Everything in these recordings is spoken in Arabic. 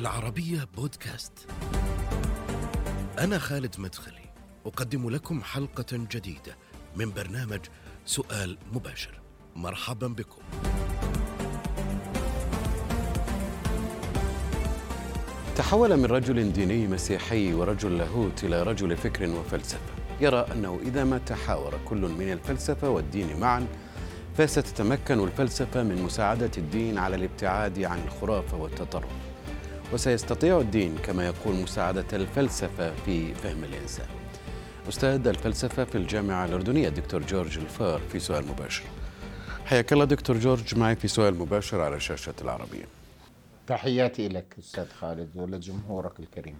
العربية بودكاست. أنا خالد مدخلي، أقدم لكم حلقة جديدة من برنامج سؤال مباشر. مرحبا بكم. تحول من رجل ديني مسيحي ورجل لاهوت إلى رجل فكر وفلسفة يرى أنه إذا ما تحاور كل من الفلسفة والدين معا فستتمكن الفلسفة من مساعدة الدين على الابتعاد عن الخرافة والتطرف وسيستطيع الدين كما يقول مساعدة الفلسفة في فهم الإنسان. أستاذ الفلسفة في الجامعة الأردنية الدكتور جورج الفار في سؤال مباشر. حياك الله دكتور جورج معي في سؤال مباشر على شاشة العربية. تحياتي لك أستاذ خالد ولجمهورك الكريم.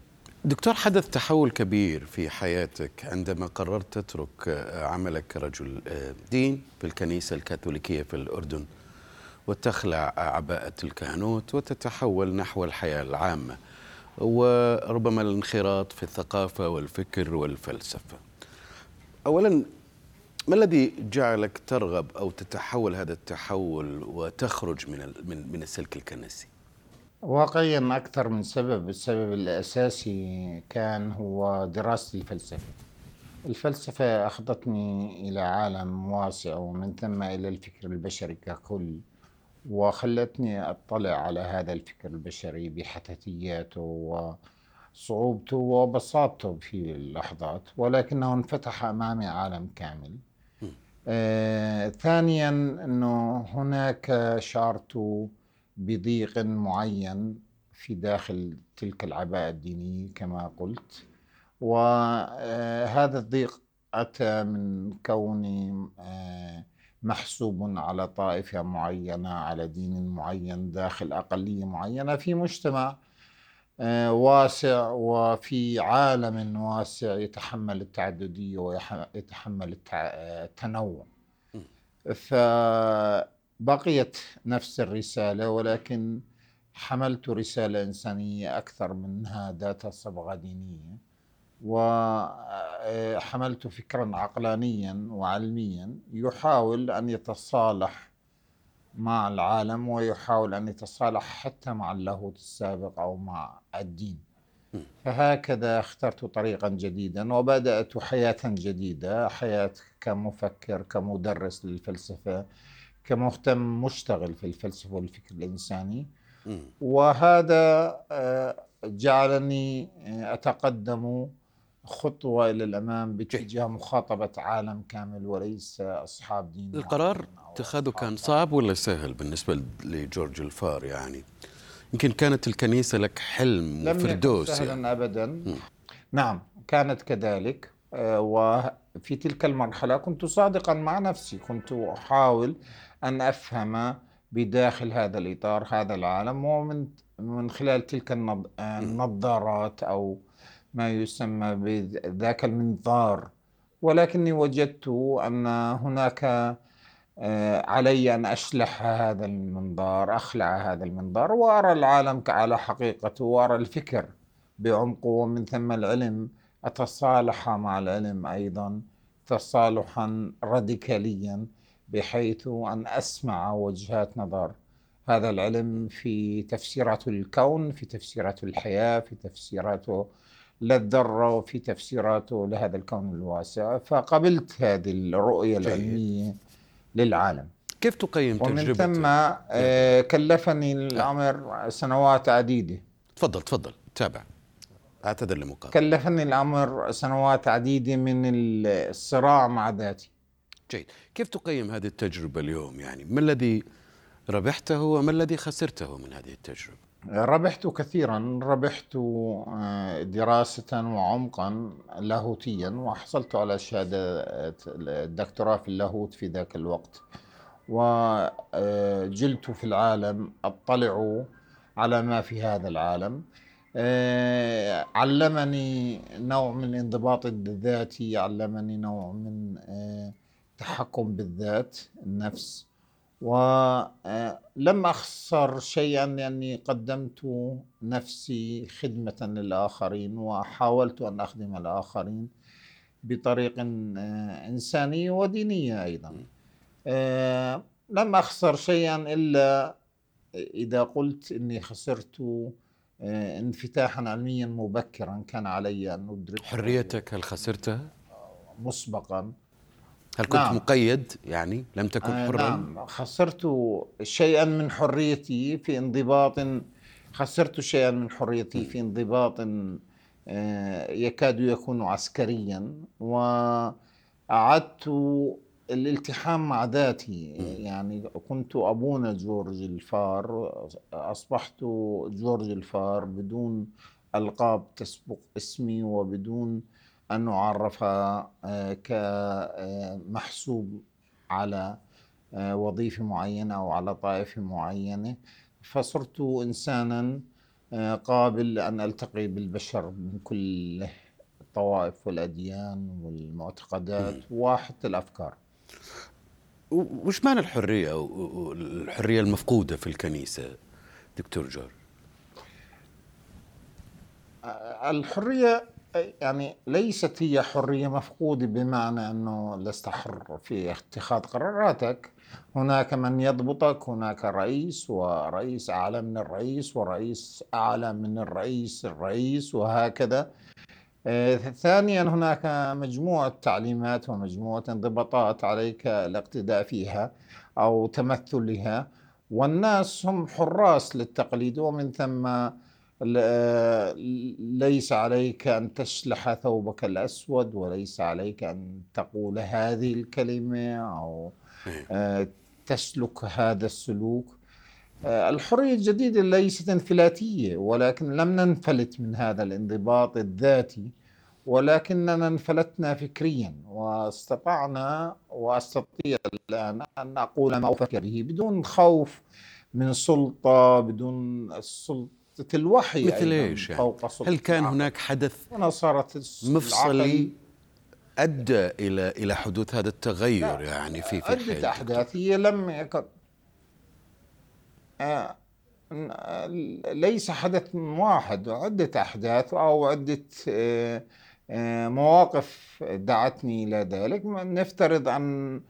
دكتور حدث تحول كبير في حياتك عندما قررت تترك عملك كرجل دين في الكنيسة الكاثوليكية في الأردن. وتخلع عباءة الكهنوت وتتحول نحو الحياة العامة وربما الانخراط في الثقافة والفكر والفلسفة. أولا ما الذي جعلك ترغب أو تتحول هذا التحول وتخرج من من من السلك الكنسي؟ واقعيا أكثر من سبب. السبب الأساسي كان هو دراسة الفلسفة الفلسفة أخذتني إلى عالم واسع ومن ثم إلى الفكر البشري ككل. وخلتني أطلع على هذا الفكر البشري بحتتياته وصعوبته وبساطته في اللحظات ولكنه انفتح أمامي عالم كامل. آه، ثانيا أنه هناك شعرت بضيق معين في داخل تلك العباءة الدينية كما قلت وهذا الضيق أتى من كوني آه، محسوب على طائفة معينة على دين معين داخل أقلية معينة في مجتمع آه، واسع وفي عالم واسع يتحمل التعددية ويتحمل التنوع. ف بقيت نفس الرسالة ولكن حملت رسالة إنسانية أكثر منها ذات صبغة دينية. وحملت فكرا عقلانيا وعلميا يحاول أن يتصالح مع العالم ويحاول أن يتصالح حتى مع اللاهوت السابق أو مع الدين. فهكذا اخترت طريقا جديدا وبدأت حياة جديدة حياة كمفكر كمدرس للفلسفة كمهتم مشتغل في الفلسفة والفكر الإنساني. وهذا آه، جعلني آه، أتقدم خطوة إلى الأمام باتجاه مخاطبة عالم كامل وليس أصحاب دين القرار اتخاذه كان صعب ولا سهل بالنسبة لجورج الفار يعني؟ يمكن كانت الكنيسة لك حلم لم فردوس يكن سهلا يعني. ابدا. م. نعم كانت كذلك. آه، وفي تلك المرحلة كنت صادقا مع نفسي. كنت أحاول أن أفهم بداخل هذا الإطار هذا العالم ومن من خلال تلك النظارات أو ما يسمى بذاك المنظار. ولكني وجدت أن هناك آه، علي أن أشلح هذا المنظار أخلع هذا المنظار وأرى العالم على حقيقته وأرى الفكر بعمقه ومن ثم العلم أتصالح مع العلم أيضا تصالحا راديكاليا بحيث أن أسمع وجهات نظر. هذا العلم في تفسيرات الكون في تفسيرات الحياة في للذرة وفي تفسيراته لهذا الكون الواسع فقبلت هذه الرؤية العلمية للعالم. كيف تقيم تجربتك؟ ومن ثم آه، كلفني الأمر سنوات عديدة. تفضل تفضل تابع. اعتذر لمقاطعة. كلفني الأمر سنوات عديدة من الصراع مع ذاتي. جيد. كيف تقيم هذه التجربة اليوم؟ يعني ما الذي ربحته وما الذي خسرته من هذه التجربة؟ ربحت كثيرا ربحت آه، دراسة وعمقا لاهوتيا وحصلت على شهادة الدكتوراه في اللاهوت في ذاك الوقت. وجلت في العالم أطلع على ما في هذا العالم. آه، علمني نوع من انضباط الذاتي علمني نوع من آه، التحكم بالذات النفس. ولم أخسر شيئا لأني قدمت نفسي خدمة للآخرين وحاولت أن أخدم الآخرين بطريق إنساني ودينية أيضا. لم أخسر شيئا إلا إذا قلت إني خسرت آه، انفتاحا علميا مبكرا كان علي أن أدرك حريتك هل خسرتها؟ مسبقا. هل كنت نعم. مقيد يعني لم تكن آه، حرا؟ نعم خسرت شيئا من حريتي في انضباط خسرت شيئا من حريتي في انضباط آه، يكاد يكون عسكريا وأعدت الالتحام مع ذاتي يعني كنت أبونا جورج الفار أصبحت جورج الفار بدون ألقاب تسبق اسمي وبدون أن أعرف آه، كمحسوب على آه، وظيفة معينة أو على طائفة معينة. فصرت إنسانا آه، قابل أن ألتقي بالبشر من كل الطوائف والأديان والمعتقدات وحتى الأفكار. وش معنى الحرية؟ الحرية المفقودة في الكنيسة دكتور جورج؟ الحرية يعني ليست هي حرية مفقودة بمعنى أنه لست حر في اتخاذ قراراتك. هناك من يضبطك هناك رئيس ورئيس أعلى من الرئيس ورئيس أعلى من الرئيس الرئيس وهكذا. آه، ثانيا هناك مجموعة تعليمات ومجموعة انضباطات عليك الاقتداء فيها أو تمثلها. والناس هم حراس للتقليد ومن ثم ليس عليك أن تشلح ثوبك الأسود وليس عليك أن تقول هذه الكلمة أو آه، تسلك هذا السلوك. آه، الحرية الجديدة ليست انفلاتية ولكن لم ننفلت من هذا الانضباط الذاتي ولكننا انفلتنا فكريا واستطعنا وأستطيع الآن أن أقول ما أفكر به بدون خوف من سلطة بدون سلطة الوحي مثل إيش يعني؟ هل كان العقل. هناك حدث هنا صارت مفصلي العقل أدى إلى إلى حدوث هذا التغير يعني في في عدة الحياة أحداث هي لم يكن آه، آه، ليس حدث واحد عدة أحداث أو عدة آه، آه، مواقف دعتني إلى ذلك نفترض أن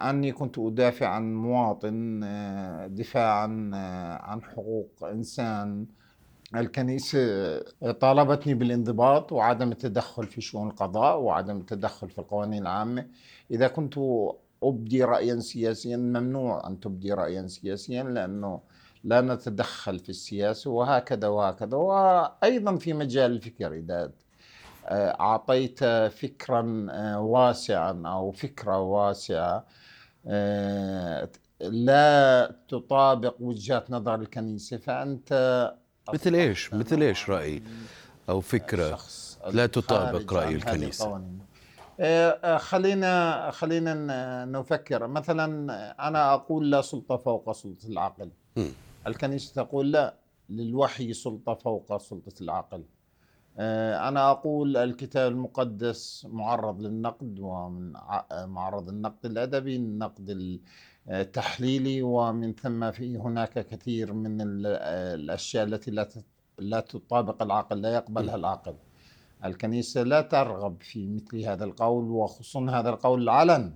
أني كنت أدافع عن مواطن آه، دفاعا آه، عن حقوق إنسان. الكنيسة طالبتني بالانضباط وعدم التدخل في شؤون القضاء وعدم التدخل في القوانين العامة. إذا كنت أبدي رأيا سياسيا ممنوع أن تبدي رأيا سياسيا لأنه لا نتدخل في السياسة وهكذا وهكذا. وأيضا في مجال الفكر إذا آه، أعطيت فكرا آه، واسعا أو فكرة واسعة آه، لا تطابق وجهات نظر الكنيسة فأنت مثل إيش؟ مثل إيش راي أو فكرة لا تطابق. آه، آه، خلينا خلينا نفكر مثلا أنا أقول لا سلطة فوق سلطة العقل. الكنيسة تقول لا للوحي سلطة فوق سلطة العقل آه، أنا أقول الكتاب المقدس معرض للنقد ومن ع- معرض النقد الأدبي النقد ال- التحليلي ومن ثم في هناك كثير من ال- الأشياء التي لا لا تطابق العقل لا يقبلها العقل الكنيسة لا ترغب في مثل هذا القول وخصوصا هذا القول العلن.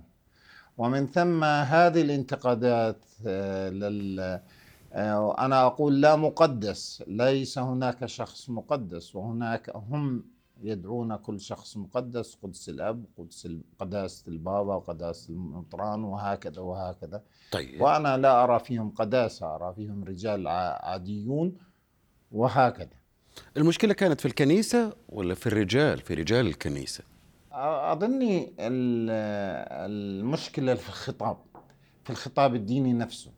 ومن ثم هذه الانتقادات آه، لل آه، أنا أقول لا مقدس ليس هناك شخص مقدس وهناك هم يدعون كل شخص مقدس قدس الأب قدس قداسة البابا وقداسة المطران وهكذا وهكذا. طيب. وأنا لا أرى فيهم قداسة أرى فيهم رجال عاديون وهكذا. المشكلة كانت في الكنيسة ولا في الرجال في رجال الكنيسة؟ أظني ال- المشكلة في الخطاب في الخطاب الديني نفسه.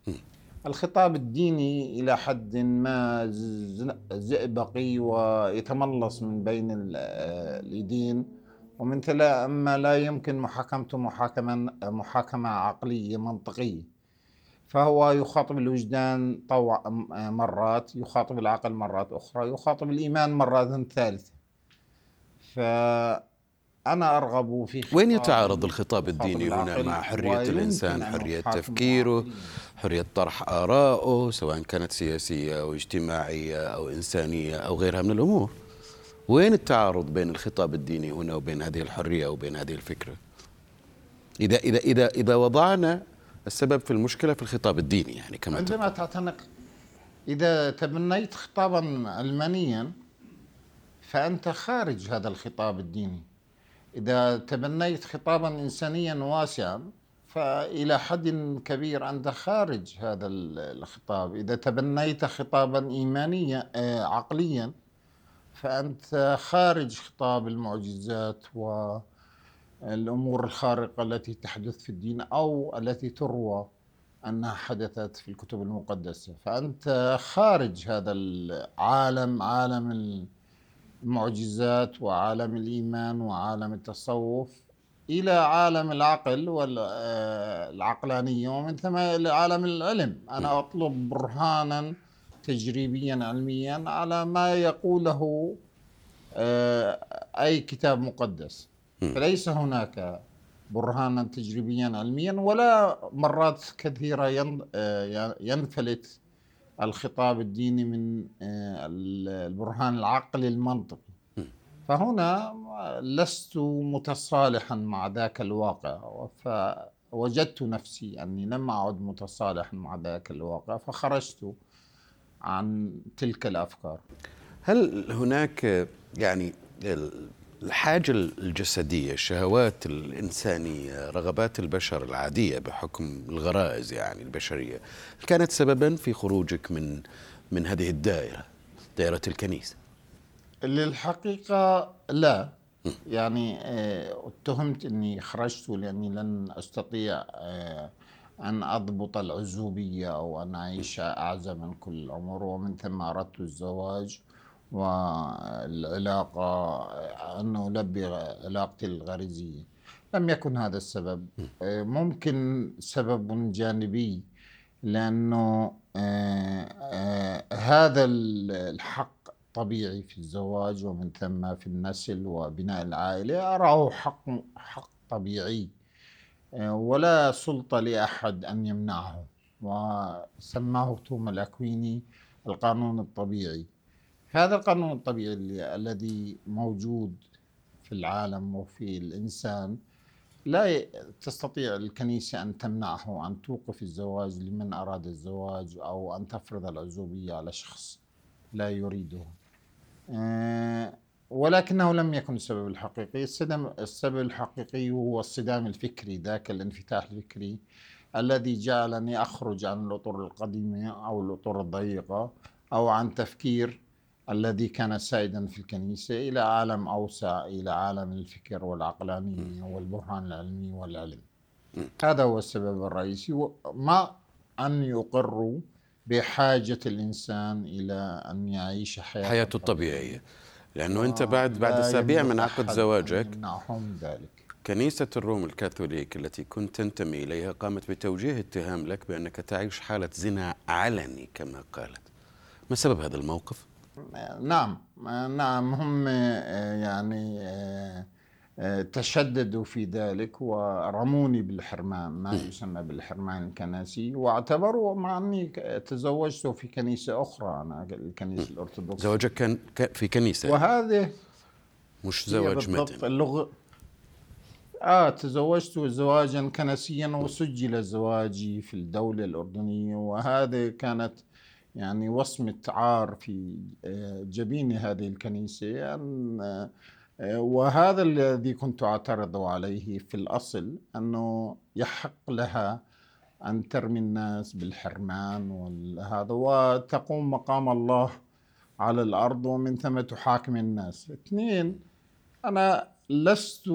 الخطاب الديني إلى حد ما زئبقي ويتملص من بين ال- اليدين ومن ثم لا يمكن محاكمته محاكمة محاكمة عقلية منطقية. فهو يخاطب الوجدان طوع مرات يخاطب العقل مرات أخرى يخاطب الإيمان مرات ثالثة. فأنا أرغب في وين خطاب يتعارض الخطاب الديني هنا مع أن حرية يحاكم تفكيره. حرية طرح ارائه سواء كانت سياسية أو اجتماعية أو إنسانية أو غيرها من الأمور. وين التعارض بين الخطاب الديني هنا وبين هذه الحرية وبين هذه الفكرة؟ إذا إذا إذا إذا وضعنا السبب في المشكلة في الخطاب الديني يعني كما عندما تعتنق إذا تبنيت خطابا علمانيا فأنت خارج هذا الخطاب الديني. إذا تبنيت خطابا إنسانيا واسعا فإلى حد كبير أنت خارج هذا الخطاب. إذا تبنيت خطابا إيمانيا آه، عقليا فأنت خارج خطاب المعجزات والأمور الخارقة التي تحدث في الدين أو التي تروى أنها حدثت في الكتب المقدسة. فأنت خارج هذا العالم عالم المعجزات وعالم الإيمان وعالم التصوف إلى عالم العقل والعقلانية ومن ثم إلى عالم العلم. أنا أطلب برهانا تجريبيا علميا على ما يقوله آه، أي كتاب مقدس. فليس هناك برهانا تجريبيا علميا ولا مرات كثيرة آه، ينفلت الخطاب الديني من آه، البرهان العقلي المنطقي. فهنا لست متصالحا مع ذاك الواقع فوجدت نفسي أني لم أعد متصالحا مع ذاك الواقع فخرجت عن تلك الأفكار. هل هناك يعني الحاجة الجسدية الشهوات الإنسانية رغبات البشر العادية بحكم الغرائز يعني البشرية كانت سببا في خروجك من من هذه الدائرة دائرة الكنيسة؟ للحقيقة لا. يعني آه، اتهمت أني خرجت لأني لن أستطيع آه، أن أضبط العزوبية أو أن أعيش أعزب من كل الأمور ومن ثم أردت الزواج. والعلاقة أن ألبي علاقتي الغريزية. لم يكن هذا السبب. آه، ممكن سبب جانبي لأنه هذا الحق طبيعي في الزواج ومن ثم في النسل وبناء العائلة. أراه حق حق طبيعي. آه، ولا سلطة لأحد أن يمنعه. وسماه توما الأكويني القانون الطبيعي. هذا القانون الطبيعي الذي موجود في العالم وفي الإنسان. لا تستطيع الكنيسة أن تمنعه أن توقف الزواج لمن أراد الزواج أو أن تفرض العزوبية على شخص لا يريده. آه، ولكنه لم يكن السبب الحقيقي. السبب الحقيقي هو الصدام الفكري ذاك الانفتاح الفكري الذي جعلني أخرج عن الأطر القديمة أو الأطر الضيقة أو عن تفكير الذي كان سائدا في الكنيسة إلى عالم أوسع إلى عالم الفكر والعقلانية والبرهان العلمي والعلم. هذا هو السبب الرئيسي. ما أن يقروا بحاجة الإنسان إلى أن يعيش حياته حياته الطبيعية. لأنه أنت بعد بعد أسابيع من عقد زواجك يمنعهم ذلك. كنيسة الروم الكاثوليك التي كنت تنتمي إليها قامت بتوجيه اتهام لك بأنك تعيش حالة زنا علني كما قالت. ما سبب هذا الموقف؟ نعم نعم هم يعني تشددوا في ذلك ورموني بالحرمان ما يسمى بالحرمان الكنسي واعتبروا مع أني تزوجت في كنيسة أخرى أنا الكنيسة الارثوذكسيه زواجك كان في كنيسة. وهذه مش زواج مدني اللغة. آه تزوجت زواجا كنسيا وسجل زواجي في الدولة الأردنية وهذه كانت يعني وصمة عار في آه، جبين هذه الكنيسة أن وهذا الذي كنت أعترض عليه في الأصل أنه يحق لها أن ترمي الناس بالحرمان وهذا وتقوم مقام الله على الأرض ومن ثم تحاكم الناس. اثنين أنا لست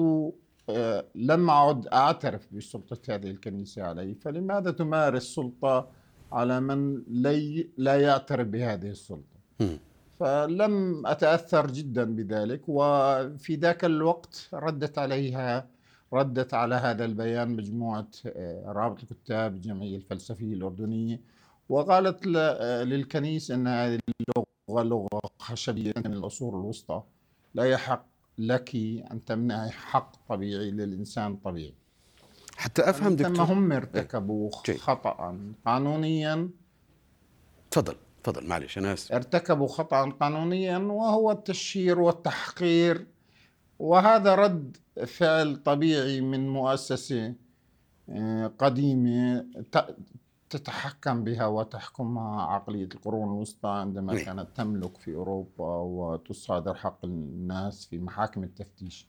آه، لم أعد أعترف بسلطة هذه الكنيسة علي، فلماذا تمارس سلطة على من لا يعترف بهذه السلطة؟ فلم أتأثر جدا بذلك وفي ذاك الوقت ردت عليها ردت على هذا البيان مجموعة آه، رابط الكتاب الجمعية الفلسفية الأردنية وقالت للكنيس أن هذه اللغة لغة خشبية من العصور الوسطى لا يحق لك أن تمنعي حق طبيعي للإنسان طبيعي حتى أفهم دكتور. هم ارتكبوا خطأ. قانونيا؟ تفضل تفضل معلش أنا آسف. ارتكبوا خطأ قانونيا وهو التشهير والتحقير. وهذا رد فعل طبيعي من مؤسسة آه، قديمة تتحكم بها وتحكمها عقلية القرون الوسطى عندما نعم. كانت تملك في أوروبا وتصادر حق الناس في محاكم التفتيش.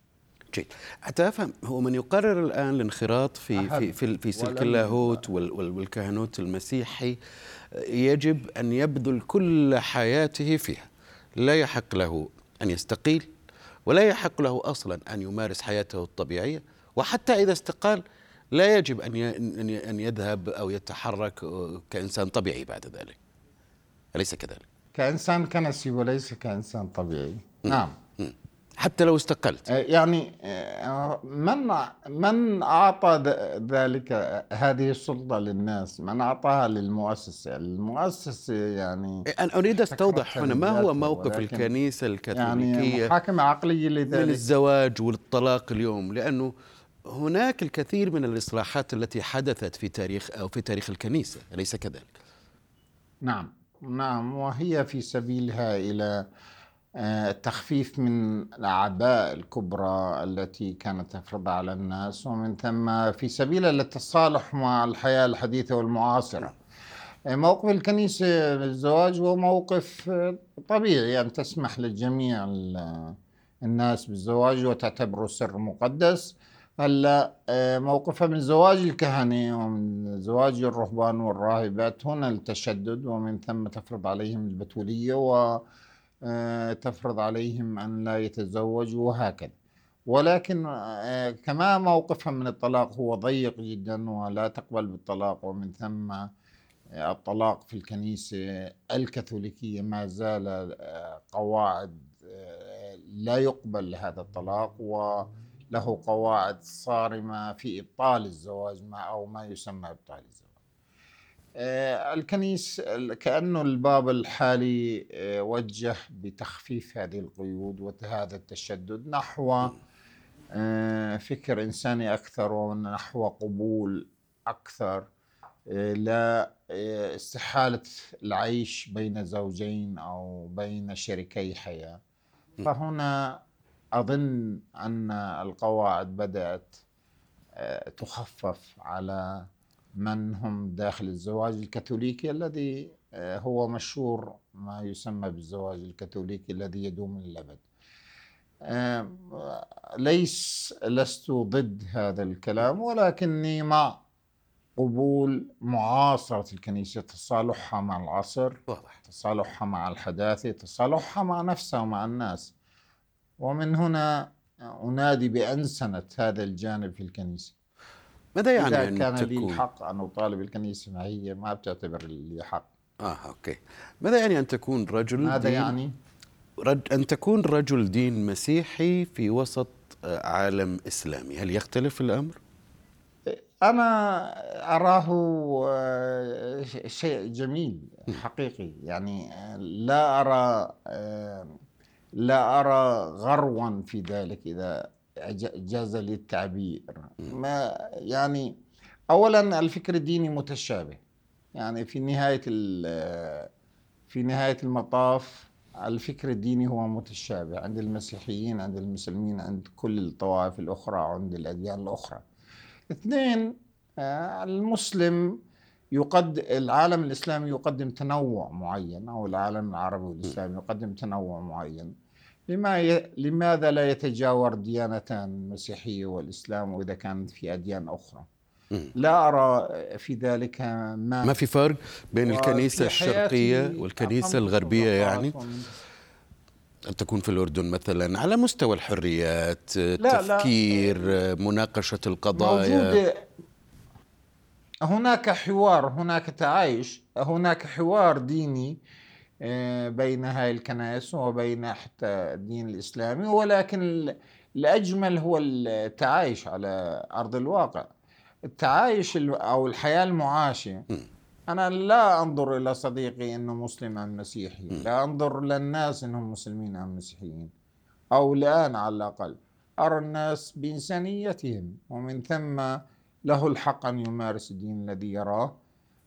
جيد. حتى افهم هو من يقرر الآن الانخراط في. في في, في سلك اللاهوت وال- وال- والكهنوت المسيحي يجب أن يبذل كل حياته فيها. لا يحق له أن يستقيل ولا يحق له أصلا أن يمارس حياته الطبيعية. وحتى إذا استقال لا يجب أن أن يذهب أو يتحرك كإنسان طبيعي بعد ذلك. أليس كذلك؟ كإنسان كنسي وليس كإنسان طبيعي. نعم. حتى لو استقلت. آه، يعني آه، من من أعطى ذ- ذلك هذه السلطة للناس؟ من أعطاها للمؤسسة المؤسسة يعني أنا أريد أستوضح هنا ما هو موقف الكنيسة يعني الكاثوليكية محاكمة عقلية من لذلك الزواج والطلاق اليوم؟ لأنه هناك الكثير من الإصلاحات التي حدثت في تاريخ أو في تاريخ الكنيسة أليس كذلك؟ نعم. نعم. وهي في سبيلها إلى آه، التخفيف من الأعباء الكبرى التي كانت تفرض على الناس ومن ثم في سبيل التصالح مع الحياة الحديثة والمعاصرة. آه، موقف الكنيسة للزواج هو موقف آه، طبيعي أن تسمح لجميع ال- الناس بالزواج وتعتبره سر مقدس. هلا آه، موقفها من زواج الكهنة ومن زواج الرهبان والراهبات هنا التشدد ومن ثم تفرض عليهم البتولية وتفرض عليهم أن لا يتزوجوا وهكذا. ولكن آه، كما موقفها من الطلاق هو ضيق جدا ولا تقبل بالطلاق ومن ثم آه، الطلاق في الكنيسة الكاثوليكية ما زال آه، قواعد آه، لا يقبل هذا الطلاق وله قواعد صارمة في إبطال الزواج ما أو ما يسمى إبطال الزواج. آه، الكنيس ال- كأنه الباب الحالي آه، وجه بتخفيف هذه القيود وهذا التشدد نحو آه، فكر إنساني أكثر ونحو قبول أكثر آه، لا آه، استحالة العيش بين زوجين أو بين شريكي حياة. فهنا أظن أن القواعد بدأت آه، تخفف على من هم داخل الزواج الكاثوليكي الذي آه، هو مشهور ما يسمى بالزواج الكاثوليكي الذي يدوم للأبد آه، ليس لست ضد هذا الكلام ولكني مع قبول معاصرة الكنيسة تصالحها مع العصر واضح. تصالحها مع الحداثة تصالحها مع نفسها ومع الناس. ومن هنا أنادي بأنسنة هذا الجانب في الكنيسة. ماذا يعني إذا أن كان لي تكون؟ الحق أن أطالب الكنيسة ما هي؟ ما بتعتبر لي حق. آه أوكي. ماذا يعني أن تكون رجل ماذا دين؟ يعني؟ رج... أن تكون رجل دين مسيحي في وسط آه، عالم إسلامي. هل يختلف الأمر؟ أنا أراه آه، شيء جميل حقيقي. يعني آه، لا أرى آه، لا أرى غروا في ذلك إذا جاز لي التعبير ما يعني أولا الفكر الديني متشابه. يعني في نهاية ال- في نهاية المطاف الفكر الديني هو متشابه عند المسيحيين عند المسلمين عند كل الطوائف الأخرى عند الأديان الأخرى. اثنين آه، المسلم يقد العالم الإسلامي يقدم تنوع معين أو العالم العربي والإسلامي يقدم تنوع معين. لما ي... لماذا لا يتجاور ديانتان المسيحية والإسلام وإذا كانت في أديان أخرى. لا أرى في ذلك ما ما في فرق بين الشرقية والكنيسة أقمت الغربية يعني أن تكون في الأردن مثلا على مستوى الحريات لا، لا. تفكير مناقشة القضايا موجودة هناك حوار هناك تعايش هناك حوار ديني بين هاي الكنائس وبين حتى الدين الإسلامي ولكن ال- الأجمل هو التعايش على أرض الواقع. التعايش ال- أو الحياة المعاشة أنا لا أنظر إلى صديقي أنه مسلم أم مسيحي. لا أنظر للناس أنهم مسلمين أم مسيحيين. أو الآن على الأقل. أرى الناس بإنسانيتهم. ومن ثم له الحق أن يمارس الدين الذي يراه.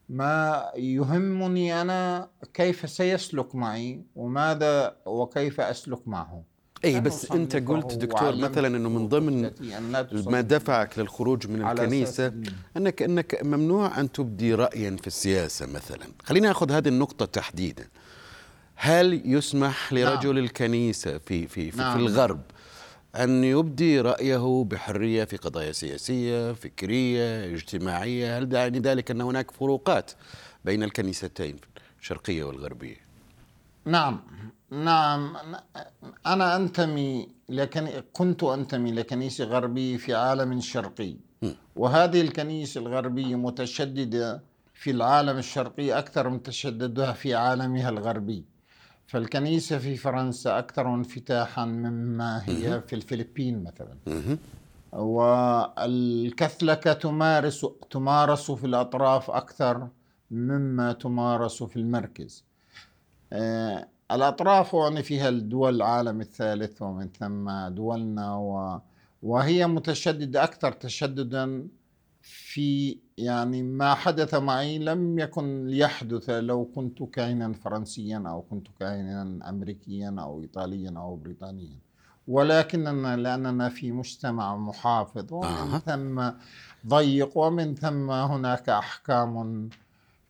ما يهمني أنا كيف سيسلك معي وماذا وكيف أسلك معه أي بس أنت قلت دكتور مثلا إنه من ضمن ما دفعك للخروج من الكنيسة أنك أنك ممنوع أن تبدي رايا في السياسة مثلا خليني آخذ هذه النقطة تحديدا هل يسمح لرجل نعم. الكنيسة في في في, نعم. في الغرب أن يبدي رأيه بحرية في قضايا سياسية فكرية اجتماعية. هل يعني ذلك أن هناك فروقات بين الكنيستين الشرقية والغربية؟ نعم. نعم. أنا أنتمي لكن كنت أنتمي لكنيسة غربية في عالم شرقي. وهذه الكنيسة الغربية متشددة في العالم الشرقي أكثر من تشددها في عالمها الغربي. فالكنيسة في فرنسا أكثر انفتاحا مما هي في الفلبين مثلا. والكثلكة تمارس تمارس في الأطراف أكثر مما تمارس في المركز. آه، الأطراف يعني فيها الدول العالم الثالث ومن ثم دولنا و وهي متشددة أكثر تشددا في يعني ما حدث معي لم يكن ليحدث لو كنت كائنا فرنسيا أو كنت كائنا أمريكيا أو إيطاليا أو بريطانيا. ولكننا لأننا في مجتمع محافظ ومن آه. ثم ضيق ومن ثم هناك أحكام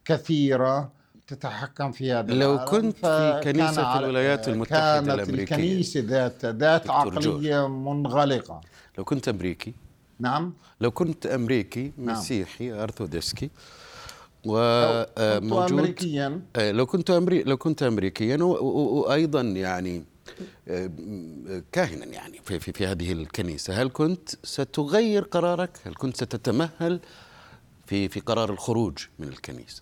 كثيرة تتحكم في هذا لو كنت في كنيسة في الولايات المتحدة كانت الأمريكية. الكنيسة ذات ذات عقلية منغلقة. لو كنت أمريكي نعم. لو كنت أمريكي نعم. مسيحي أرثوذكسي وموجود أمريكيا. آه، لو كنت أمري لو كنت أمريكيا وأيضا يعني آه، كاهنا يعني في, في, في هذه الكنيسة. هل كنت ستغير قرارك؟ هل كنت ستتمهل في في قرار الخروج من الكنيسة؟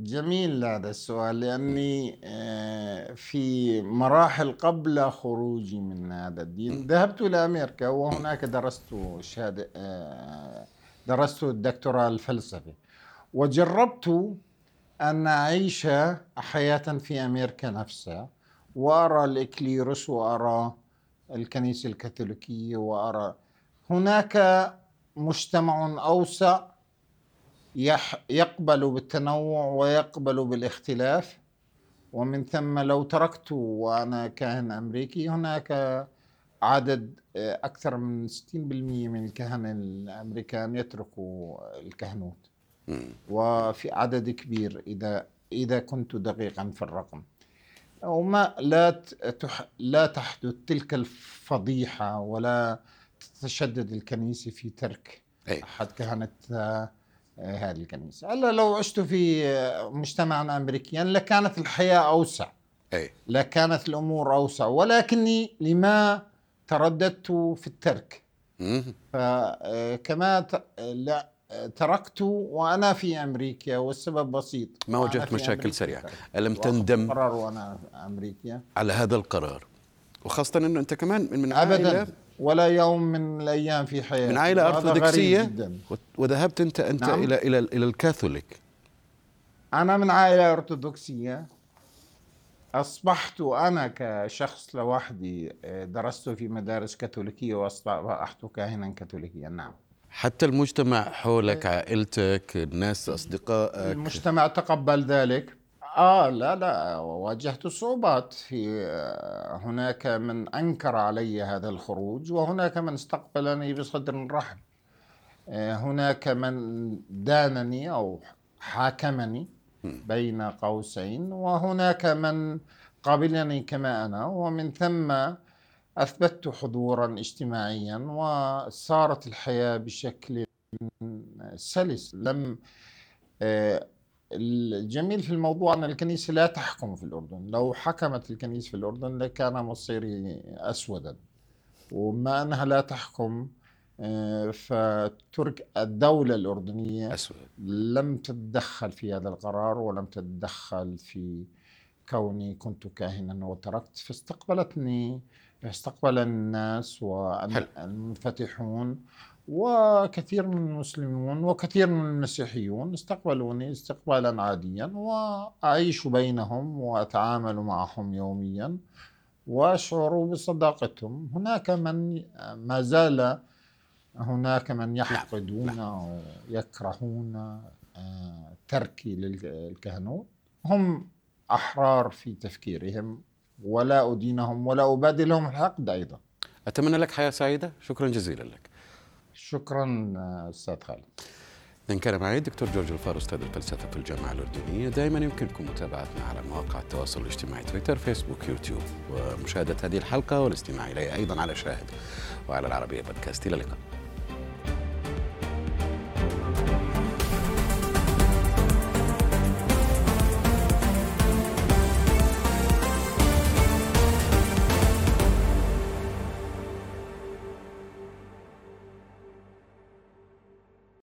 جميل هذا السؤال لأني آه، في مراحل قبل خروجي من هذا الدين ذهبت إلى أمريكا وهناك درست شهادة آه، درست الدكتوراه الفلسفة وجربت أن أعيش حياة في أمريكا نفسها وأرى الإكليروس وأرى الكنيسة الكاثوليكية وأرى هناك مجتمع أوسع يقبل بالتنوع ويقبل بالاختلاف. ومن ثم لو تركت وأنا كاهن أمريكي هناك عدد آه، أكثر من 60% من الكهنة الأمريكان يتركوا الكهنوت. وفي عدد كبير إذا إذا كنت دقيقا في الرقم. وما لا تح لا تحدث تلك الفضيحة ولا تتشدد الكنيسة في ترك أي. أحد كهنة هذه الكنيسة ألا لو عشت في مجتمع أمريكيا لكانت الحياة أوسع. أي. لكانت الأمور أوسع. ولكني لما ترددت في الترك. فكما لا تركت وأنا في أمريكا والسبب بسيط. ما وجدت مشاكل سريعة. ألم تندم قرار وأنا في أمريكا. على هذا القرار؟ وخاصة أنه أنت كمان من أبدا. ولا يوم من الأيام في حياتي. من عائلة ارثوذكسيه وذهبت أنت أنت نعم. إلى إلى إلى الكاثوليك. أنا من عائلة أرثوذكسية. أصبحت أنا كشخص لوحدي آه، درست في مدارس كاثوليكية وأصبحت كاهنا كاثوليكيا. نعم. حتى المجتمع حولك عائلتك الناس أصدقائك. المجتمع تقبل ذلك. آه لا لا واجهت صعوبات. في آه، هناك من أنكر علي هذا الخروج وهناك من استقبلني بصدر رحب. آه، هناك من دانني أو حاكمني بين قوسين وهناك من قبلني كما أنا. ومن ثم أثبتت حضورا اجتماعيا وصارت الحياة بشكل سلس. لم آه، الجميل في الموضوع أن الكنيسة لا تحكم في الأردن لو حكمت الكنيسة في الأردن لكان مصيري أسودا وما أنها لا تحكم آه، فترك الدولة الأردنية أسود. لم تتدخل في هذا القرار ولم تتدخل في كوني كنت كاهنا وتركت فاستقبلتني استقبل الناس والمنفتحون وكثير من المسلمون وكثير من المسيحيون استقبلوني استقبالا عاديا وأعيش بينهم وأتعامل معهم يوميا وأشعر بصداقتهم. هناك من ما زال هناك من يحقدون أو يكرهون آه، تركي للكهنوت. هم أحرار في تفكيرهم ولا أدينهم ولا أبادي لهم الحقد أيضا أتمنى لك حياة سعيدة. شكرا جزيلا لك. شكرا أستاذ خالد. إذن كان معي الدكتور جورج الفار أستاذ الفلسفة في الجامعة الأردنية. دائما يمكنكم متابعتنا على مواقع التواصل الاجتماعي تويتر فيسبوك يوتيوب. ومشاهدة هذه الحلقة والاستماع إليها أيضا على شاهد. وعلى العربية بودكاست. إلى اللقاء.